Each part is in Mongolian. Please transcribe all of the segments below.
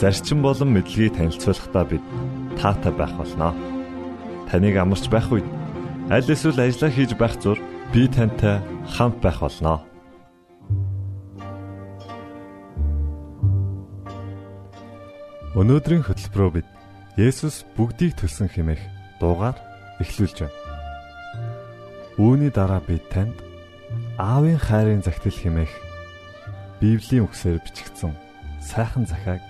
зарчим болон мэдлэгийг танилцуулахдаа бид таатай байх болноо. Таныг амарч байх үед аль эсвэл ажиллаа хийж байх зур би тантай хамт байх болноо. Өнөөдрийн хөтөлбөрөөр бид Есүс бүгдийг төлсөн хэмээх дуугаар эхлүүлж байна. Үүний дараа бид танд Аавын хайрын загтал хэмээх Библийн үгсээр бичигдсэн сайхан захааг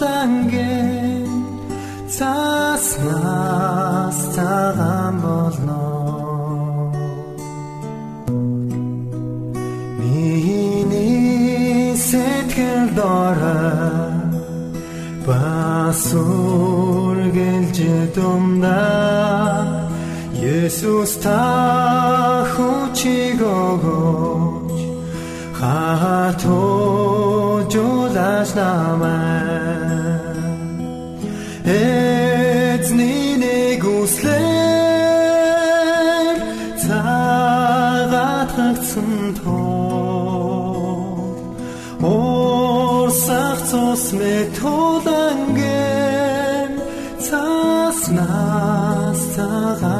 басургэлж думдаа Есүс та хүчиг өгөөч хатуужуулаш намайг Эзний нэг үслэр цагаатгцэн тоо Орсах цус метоланген цаснаас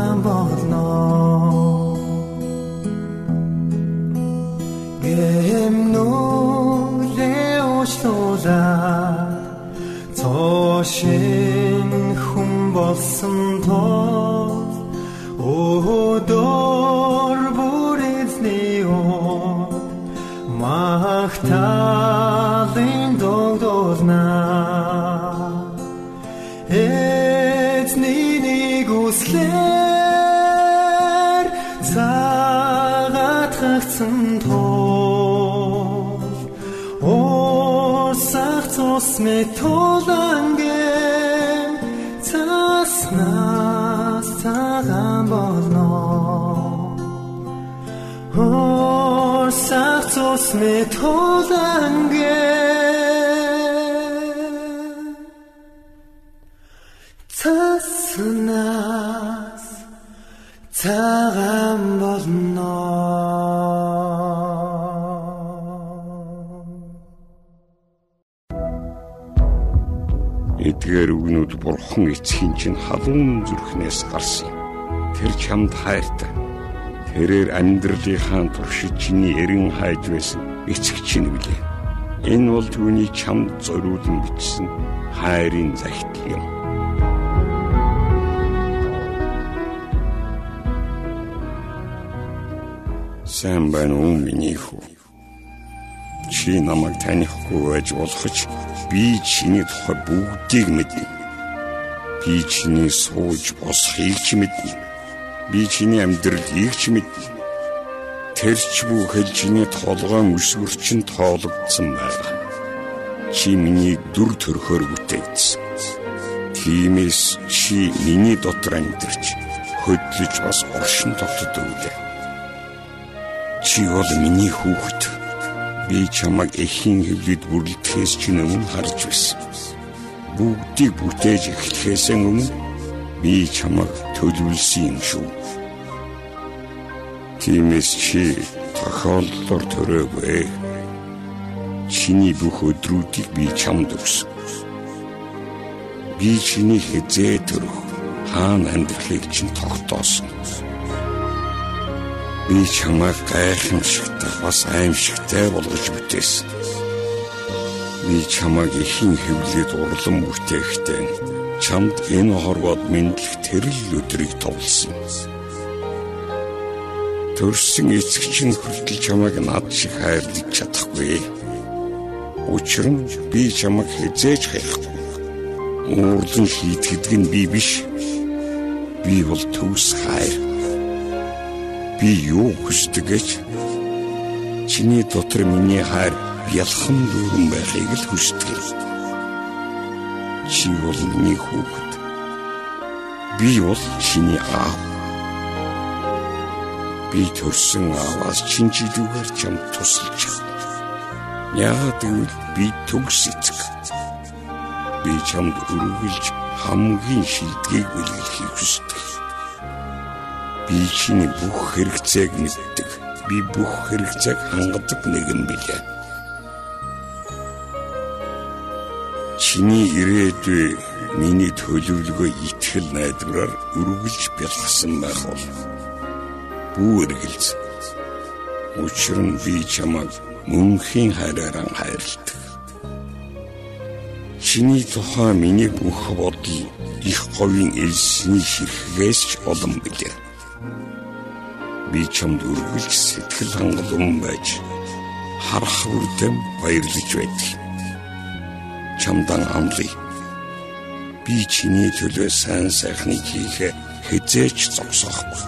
Орсах цус метоланген цаснаас цагаан болно. Орсах цус метоланген цаснаас цагаан бурхан эцгийн чинь халуун зүрхнээс гарсан. Тэр чамд хайртай. Тэрээр амьдралынхаа туршид чиний эрен хайж байсан эцэг чинь үлээ. Энэ бол түүний чамд зориулан бичсэн хайрын захидал юм. Сайн байна уу миний хүү? Чи намайг танихгүй байж болох ч би чиний тухай бүгдийг мэднэ. Би чиний сууж босхийг ч мэднэ. Би чиний амьдралыг ч мэднэ. Тэрч бүхэл чиний толгойн өсвөрчин тоологдсон байна. Чи миний дүр төрхөөр бүтээгдсэн. Тиймээс чи миний дотор амьдарч хөдлөж бас оршин тогтдог үлээ. Чи бол миний хүүхэд. Би чамайг эхийн хөвлөд бүрэлдэхээс чинь өмнө харж байсан. Бүгдийг бүтээж эхлэхээс өмнө би чамайг төлөвлөсөн юм шүү. Тиймээс чи тохиолдлоор төрөөгүй. Чиний бүх өдрүүдийг би чамд өгсөн. Би чиний хизээ төрөх хаана амьдрахыг чинь тогтоосон. Би чамайг гайхамшигтай бас аимшигтай болгож бүтээсэн. Би чамайг ихэн хөвлөд урлан бүтээхдээ чамд энэ хорвоод мэдлэх тэрл өдрийг товлсон төрсөн эцэг чинь хүртэл чамайг над шиг хайрлаж чадахгүй. Учир нь би чамайг хизээж хайхгүй. Уурлан шийтгэдэг нь би биш. Би бол төвс хайр. Би юу хүсдэг гэж чиний дотор миний хайр бялхан дүүрэн байхыг л хүсдэг. Чи бол миний хүүхэд. Би бол чиний аав би төрсөн аваас чинжилүүгээр чам тусалж чадна. Яагаад гэвэл би төгс эцэг. Би чамд өргөлж хамгийн шилдгийг бэлгэлхийг хүсдэг. Би чиний бүх хэрэгцээг мэддэг. Би бүх хэрэгцээг хангадаг нэгэн билээ. Чиний ирээдүй миний төлөвлөгөө итгэл найдвараар өргөлж бэлгсэн байх бол бүү эргэлз. Учир нь би чамайг мөнхийн хайраараа хайрладаг. Чиний тухай миний бүх бодол их говийн элсний ширхгээс ч олон билээ. Би чамд үргэлж сэтгэл хангалуун байж харах үрдэм баярлаж байдаг. Чамдан амлая. Би чиний төлөө сайн сайхныг хийхэ хизээч зогсоохгүй.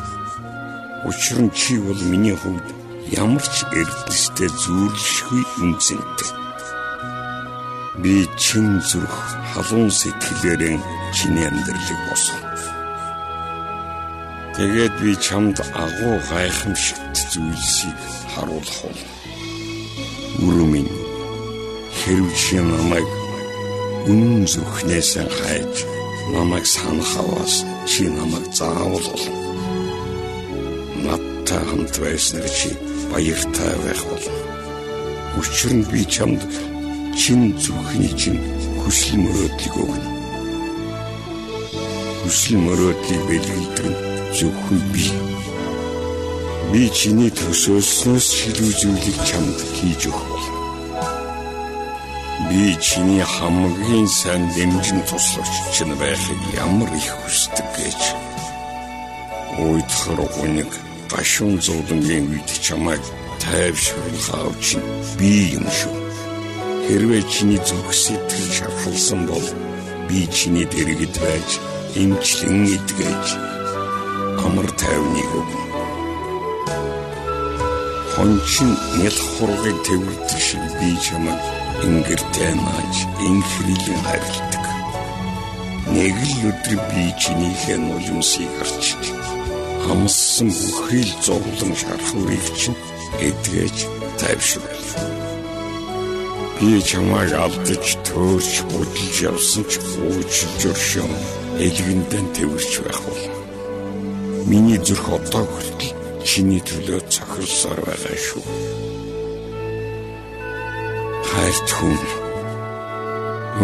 Учир нь чи бол миний хувьд ямар ч эрдэнэстэй зүйрлэшгүй үнцэнтэй. Би чин зүрх халуун сэтгэлээрэн чиний амьдралыг босгоно. Тэгээд би чамд агуу гайхамшигт зүйлсийг харуулах бол. Үрүмэн хэрв чи намайг үнэн зүрхнээс хайж намайг санах аваас чи намайг заавал болно та хамт байснаар чи баяртай байх болно. Учир нь би чамд чин зүрхний чин хүсэл мөрөөдлийг өгнө. Хүсэл мөрөөдлийг нь зөвхөн би. Би чиний төсөөлснөөс шилүү зүйлийг чамд хийж өгөх болно. Би чиний хамгийн сайн дэмжин туслагч чинь байхыг ямар их хүсдэг гэж. Уйдхар гуниг гашуун зовлонгийн үед чамайг тайвшруулах авч би юм шүү. Хэрвээ чиний зүрх сэтгэл шархалсан бол би чиний дэргэд байж эмчлэн идгэж амар тайвныг өгнө. Хончин нял хургыг тэрвэрдэг шиг би чамайг ингэртэй нааж инхрилэн харилдаг. Нэг л өдөр би чинийхээ нулимсыг харчих хамссан бүхий л зовлон шархуурыг чинь эдгэж тайвшруул. Би чамайг алдаж төөрч будалж явсан ч уучлж өршөөн элгэндэн тэрч байх бол. Миний зүрх одоо хүртэл чиний төлөө цохилсоор байгаа шүү. Хайрт хүн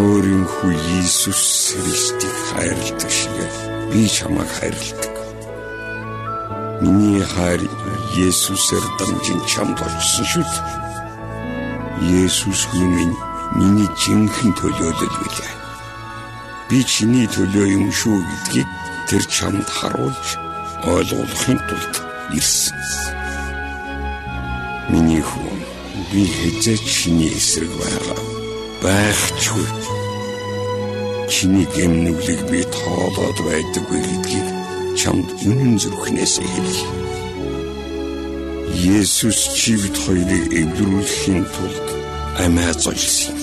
өөрийн хүү Иесус Христийг хайрладаг шиг би чамайг хайрладаг. Миний хайр Есүсээр дамжин чамд очсон шүү дээ. Есүс хүн минь миний жинхэнэ төлөөлөл билээ. Би чиний төлөө юм шүү гэдгийг тэр чамд харуулж ойлгуулахын тулд ирсэн. Миний хүн би хэзээ чиний эсрэг байгаа байхчгүй. Чиний гэмнүглийг би тоолоод байдаггүй гэдгийг чамд үнэн зүрхнээс хэлье. Есүс чи бид хоёрыг эвлэрүүлэхийн тулд амиа золсон.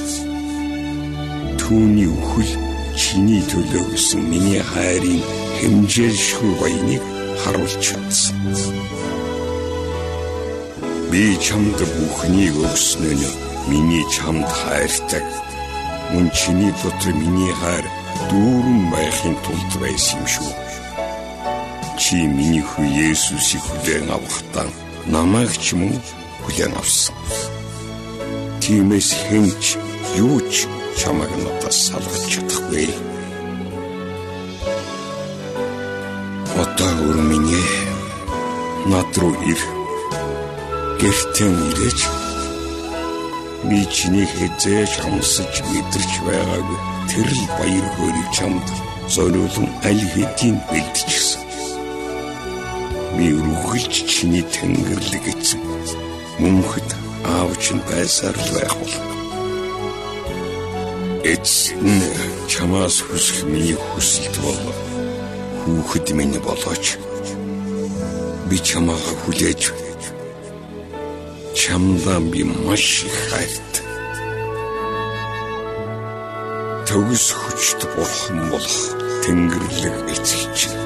Түүний үхэл чиний төлөө гэсэн миний хайрын хэмжээлшгүй баяныг харуулж чадсан. Би чамд бүхнийг өгснөө нь миний чамд хайртай. Мөн чиний дотор миний хайр дүүрэн байхын тулд байсан юм шүү. Чи миний хүү Есүсийг хүлээн авахдаа намайг ч мөн хүлээн авсан. Тиймээс хэнч юу ч чамайг надаас салгаж чадахгүй. Одоо өрминье над руу ир. Гэртэн ирэж би чиний хэзээж хамсаж мэдэрч байгаагүй тэр л баяр хөөргийг чамд зориулан аль хэдийн бэлдчихсэн. Би үргэлж чиний тэнгэрлэг эцэг мөнхөд аавч нь байсаар л байх бол. Эцэн чамаас хүсэх миний хүсэлт бол хүүхэд минь болооч. Би чамаа хүлээж чамдаа би маш их хайрт. Төгс хүчт бурхан болох тэнгэрлэг эцэгч.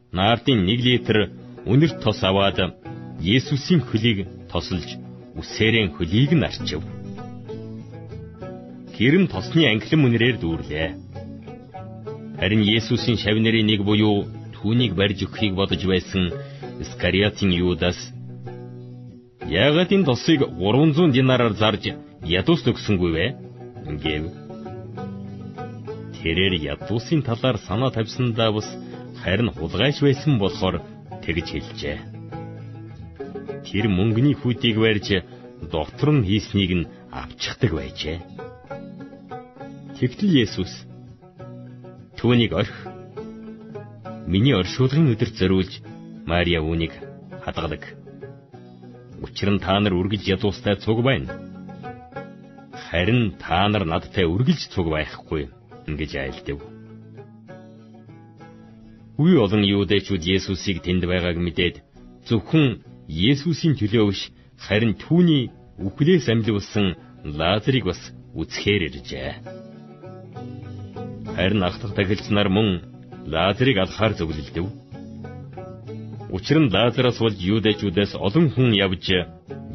наардын 1 литр үнэрт тос аваад Есүсийн хөлийг тосолж үсээрэн хөлийг нь арчив. Гэрэм тосны анхлан үнэрээр дүүрлээ. Харин Есүсийн шавнырын нэг буюу түүнийг барьж өгөхийг бодож байсан Искариотын Юдас Яагаад энэ тосыг 300 динараар зарж ядуус өгсөнгүй вэ? гэв. Тэрээр ядуусын талаар санаа тавьсандаа бас харин хулгайч байсан болохоор тэгж хэлжээ. Тэр мөнгөний хүүтийг барьж доктор нь хийснийг нь авчихдаг байжээ. Тэгтэл Есүс түүнийг орх миний оршуулгын өдөрт зориулж Мария үүнийг хадгалаг. Учир нь та нар үргэлж ядуустай цуг байна. Харин та нар надтай үргэлж цуг байхгүй ингэж айлдав. Үе олон юудэчүүд Есүсийг тэнд байгааг мэдээд зөвхөн Есүсийн төлөө биш харин түүний үхлээс амьлуулсан Лазарыг бас үзэхээр иржээ. Харин ах дахь тахилч нар мөн Лазарыг алхаар зөвлөлдөв. Учир нь Лазараас болж юудэчүүдээс олон хүн явж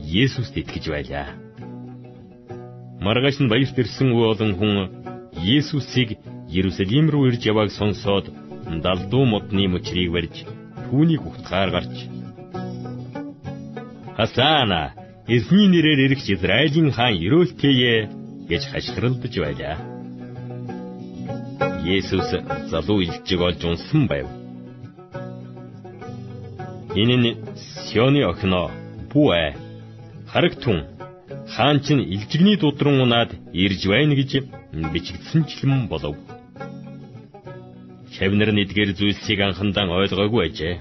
Есүст итгэж байлаа. Маргааш нь баярт ирсэн олон хүн Есүсийг Иерусалим руу ирж явааг сонсоод далдуу модны мөчрийг барьж түүнийг утгаар гарч Хасана эзний нэрээр ирэх Израилийн хаан ерөөлтэйе гэж хашгиралдаж байлаа. Есүс залуу илжиг олж унсан байв. Энэ нь Сионы охиноо Бүэ харагтун хаан чинь илжигний дудран унаад ирж байна гэж бичигдсэнчлэн болов. Шавнар нь эдгээр зүйлсийг анхандан ойлгоогүй ажээ.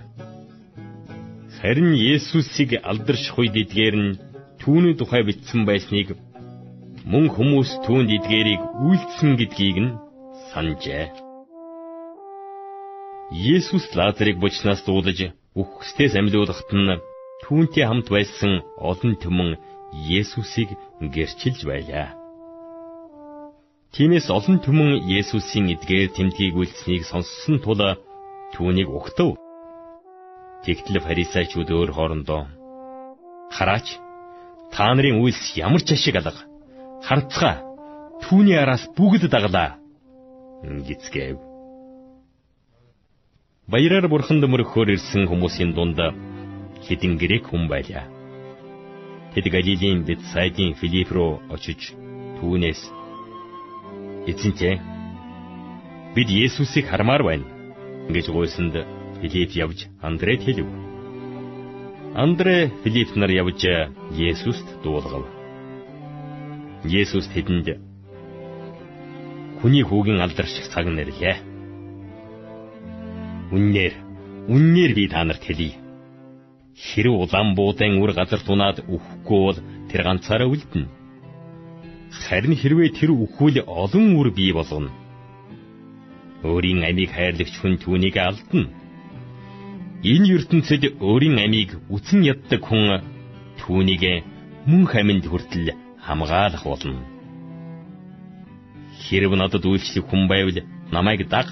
Харин Есүсийг алдарших үед эдгээр нь түүний тухай бичсэн байсныг мөн хүмүүс түүнд эдгээрийг үйлдсэн гэдгийг нь санджээ. Есүс Лазарыг бочнаас дуудаж үхгсдээс амьлуулахад нь түүнтэй хамт байсан олон түмэн Есүсийг гэрчилж байлаа. Тиймээс олон түмэн Есүсийн эдгээр тэмдгийг үйлсныг сонссон тул түүнийг угтав. Тэгтэл фарисеучуд өөр хоорондоо хараач та нарын үйлс ямар ч ашиг алга харцгаа түүний араас бүгд даглаа гисгэв. Баяраар бурхан дөмөрөхөөр ирсэн хүмүүсийн дунд хэдин грек хүн байлаа. Тэд Галилийн Бетсайдын Филипп руу очиж түүнээс эзэнтэй бид Есүсийг хармаар байна гэж гуйсанд Филипп явж Андред хэлв. Андре Филипп нар явж Есүст дуулгав. Есүс тэдэнд хүний хүүгийн алдарших цаг нэрлээ. Үннээр, үннээр би та нарт хэлье Хэрв улаан буудан үр газар тунаад үхэхгүй бол тэр ганцаараа үлдэнэ. Харин хэрвээ тэр үхвэл олон үр бий болгоно. Өөрийн амийг хайрлагч хүн түүнийг алдна. Энэ ертөнцид өөрийн амийг үтэн яддаг хүн түүнийг мөн хаминд хүртэл хамгаалах болно. Хэрв надад үйлчлэх хүн байвал намайг даг.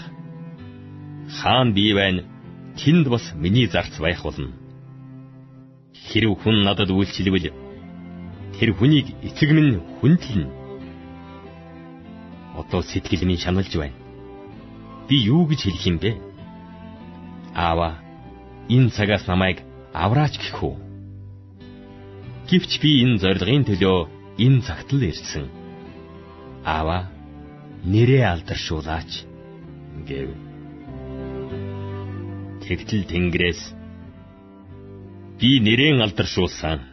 Хаан бий байна. Тэнд бас миний зарц байх болно Хэрв хүн надад үйлчлэвэл тэр хүнийг эцэг минь хүндлэн. Одоо сэтгэл минь шаналж байна. Би юу гэж хэлэх юм бэ? Аава, энэ цагаас намайг авраач гэх үү? Гэвч би энэ зорилгын төлөө энэ цагт л ирсэн. Аава, нэрээ алдаршуулаач гэв. Тэгтэл Тэнгэрээс би нэрэн алдаршуулсан.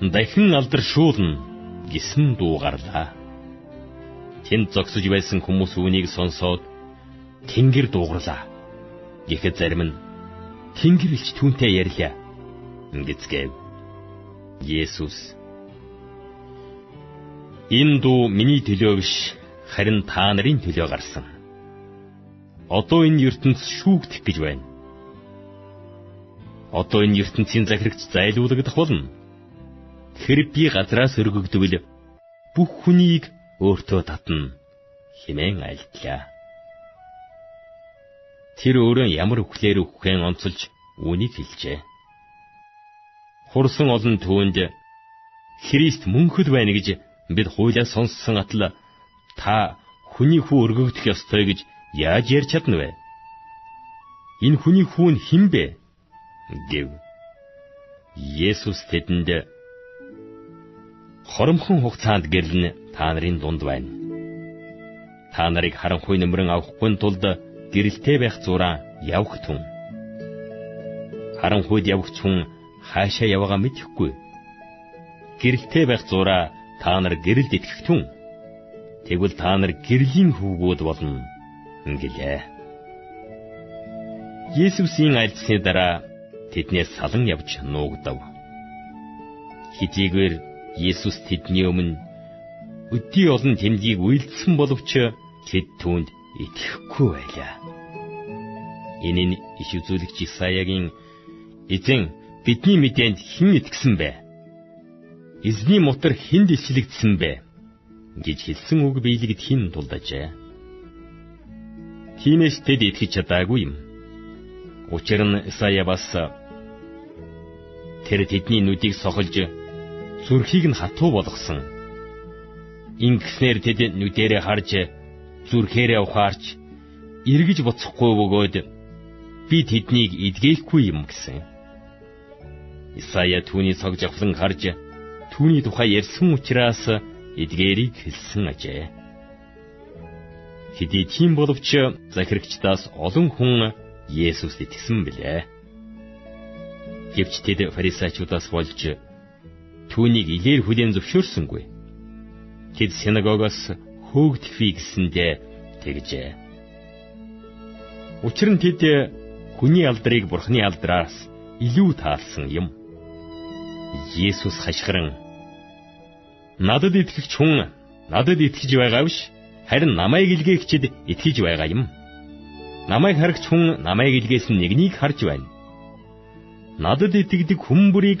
Дахин алдаршуулна гэсэн дуу гарлаа. Тэнд зогсож байсан хүмүүс үүнийг сонсоод Тэнгэр дуугарлаа. Гэхэд зарим нь Тэнгэрэлч түүнтэй ярьлаа. Ингэцгээв. Есүс Энэ дуу миний төлөө биш, харин та нарын төлөө гарсан. Одоо энэ ертөнц шүүгдэх гэж байна одоо энэ ертөнцийн захирагч зайлуулагдах болно. Тэр би газраас өргөгдвөл бүх хүнийг өөртөө татна хэмээн айлтлаа. Тэр өөрөө ямар үхлээр үххэн онцолж үүнийг хэлжээ. Хурсан олон түүнд Христ мөнхөд байна гэж бид хуулиас сонссон атал та хүний хүү өргөгдөх ёстой гэж яаж ярьж чадна вэ? Энэ хүний хүү нь хэн бэ? гэв. Есүс тэдэнд хоромхон хугацаанд гэрлэн та нарын дунд байна. Та нарыг харанхуй нэмрэн авахгүй тулд гэрэлтэй байх зураа явах түн. Харанхуйд явах хүн хаашаа яваагаа мэдэхгүй. Гэрэлтэй байх зураа та нар гэрэлд итгэх түн. Тэгвэл та нар гэрлийн хүүгүүд болно гэлээ. Есүсийн альцсны дараа тэднээс салан явж нуугдав. Хизээгээр Есүс тэдний өмнө өдий олон тэмдгийг үйлдсэн боловч тэд түүнд итгэхгүй байлаа. Энэ нь иш үзүүлэгч Исаягийн эзэн бидний мэдээнд хэн итгэсэн бэ? Эзний мотор хэнд ислэгдсэн бэ? гэж хэлсэн үг биелэгд хин тулдажээ. Тиймээс тэд итгэж чадаагүй юм. Учир нь Исая бас тэр тэдний нүдийг сохолж зүрхийг нь хатуу болгосон. Ингэснээр тэд нүдэрээ харж зүрхээрээ ухаарч эргэж буцахгүй бөгөөд би тэднийг эдгээхгүй юм гэсэн. Исая түүний цог жавхлан харж түүний тухай ярьсан учраас эдгээрийг хэлсэн ажээ. Хэдий тийм боловч захирагчдаас олон хүн Есүст итгэсэн билээ. Гэвч тэд фарисеучудаас болж түүнийг илээр хүлээн зөвшөөрсөнгүй. Тэд синагогоос хөөгдөхвээ гэсэндээ тэгжээ. Учир нь тэд хүний алдрыг бурхны алдраас илүү таалсан юм. Есүс хашгиран надад итгэгч хүн надад итгэж байгаа биш харин намайг илгээгчд итгэж байгаа юм. Намайг харагч хүн намайг илгээсэн нэгнийг харж байна. Надад итгэдэг хүн бүрийг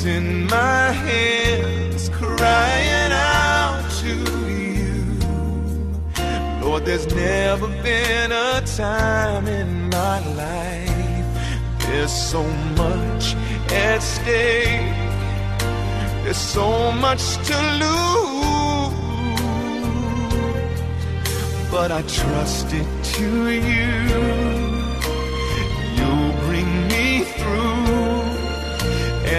facing my hands, crying out to you. Lord, there's never been a time in my life. There's so much at stake. There's so much to lose. But I trust it to you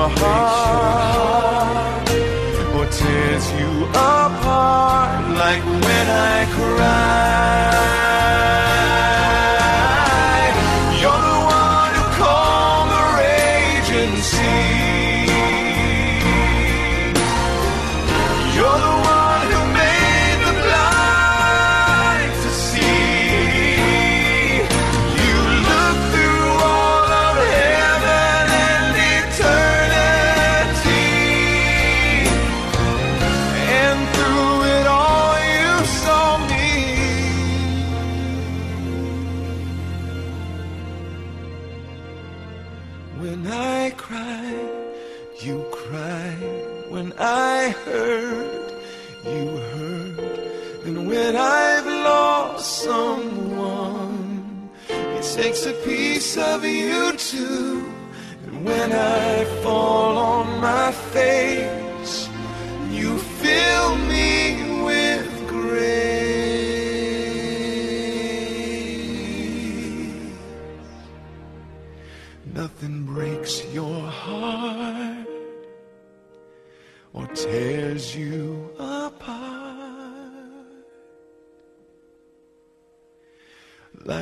Your heart or tears you apart like when I cry. When I cry, you cry. When I hurt, you hurt. And when I've lost someone, it takes a piece of you too. And when I fall on my face,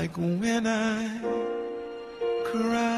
like when I cry.